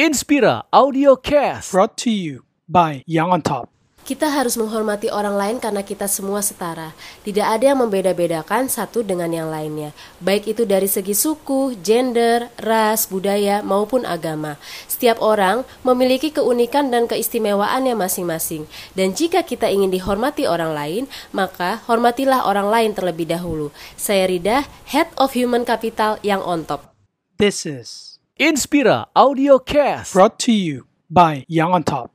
Inspira Audio Cast. brought to you by Young on Top. Kita harus menghormati orang lain karena kita semua setara. Tidak ada yang membeda-bedakan satu dengan yang lainnya, baik itu dari segi suku, gender, ras, budaya, maupun agama. Setiap orang memiliki keunikan dan keistimewaannya masing-masing. Dan jika kita ingin dihormati orang lain, maka hormatilah orang lain terlebih dahulu. Saya Rida, Head of Human Capital yang on top. This is Inspira Audio Cast. brought to you by Young on Top.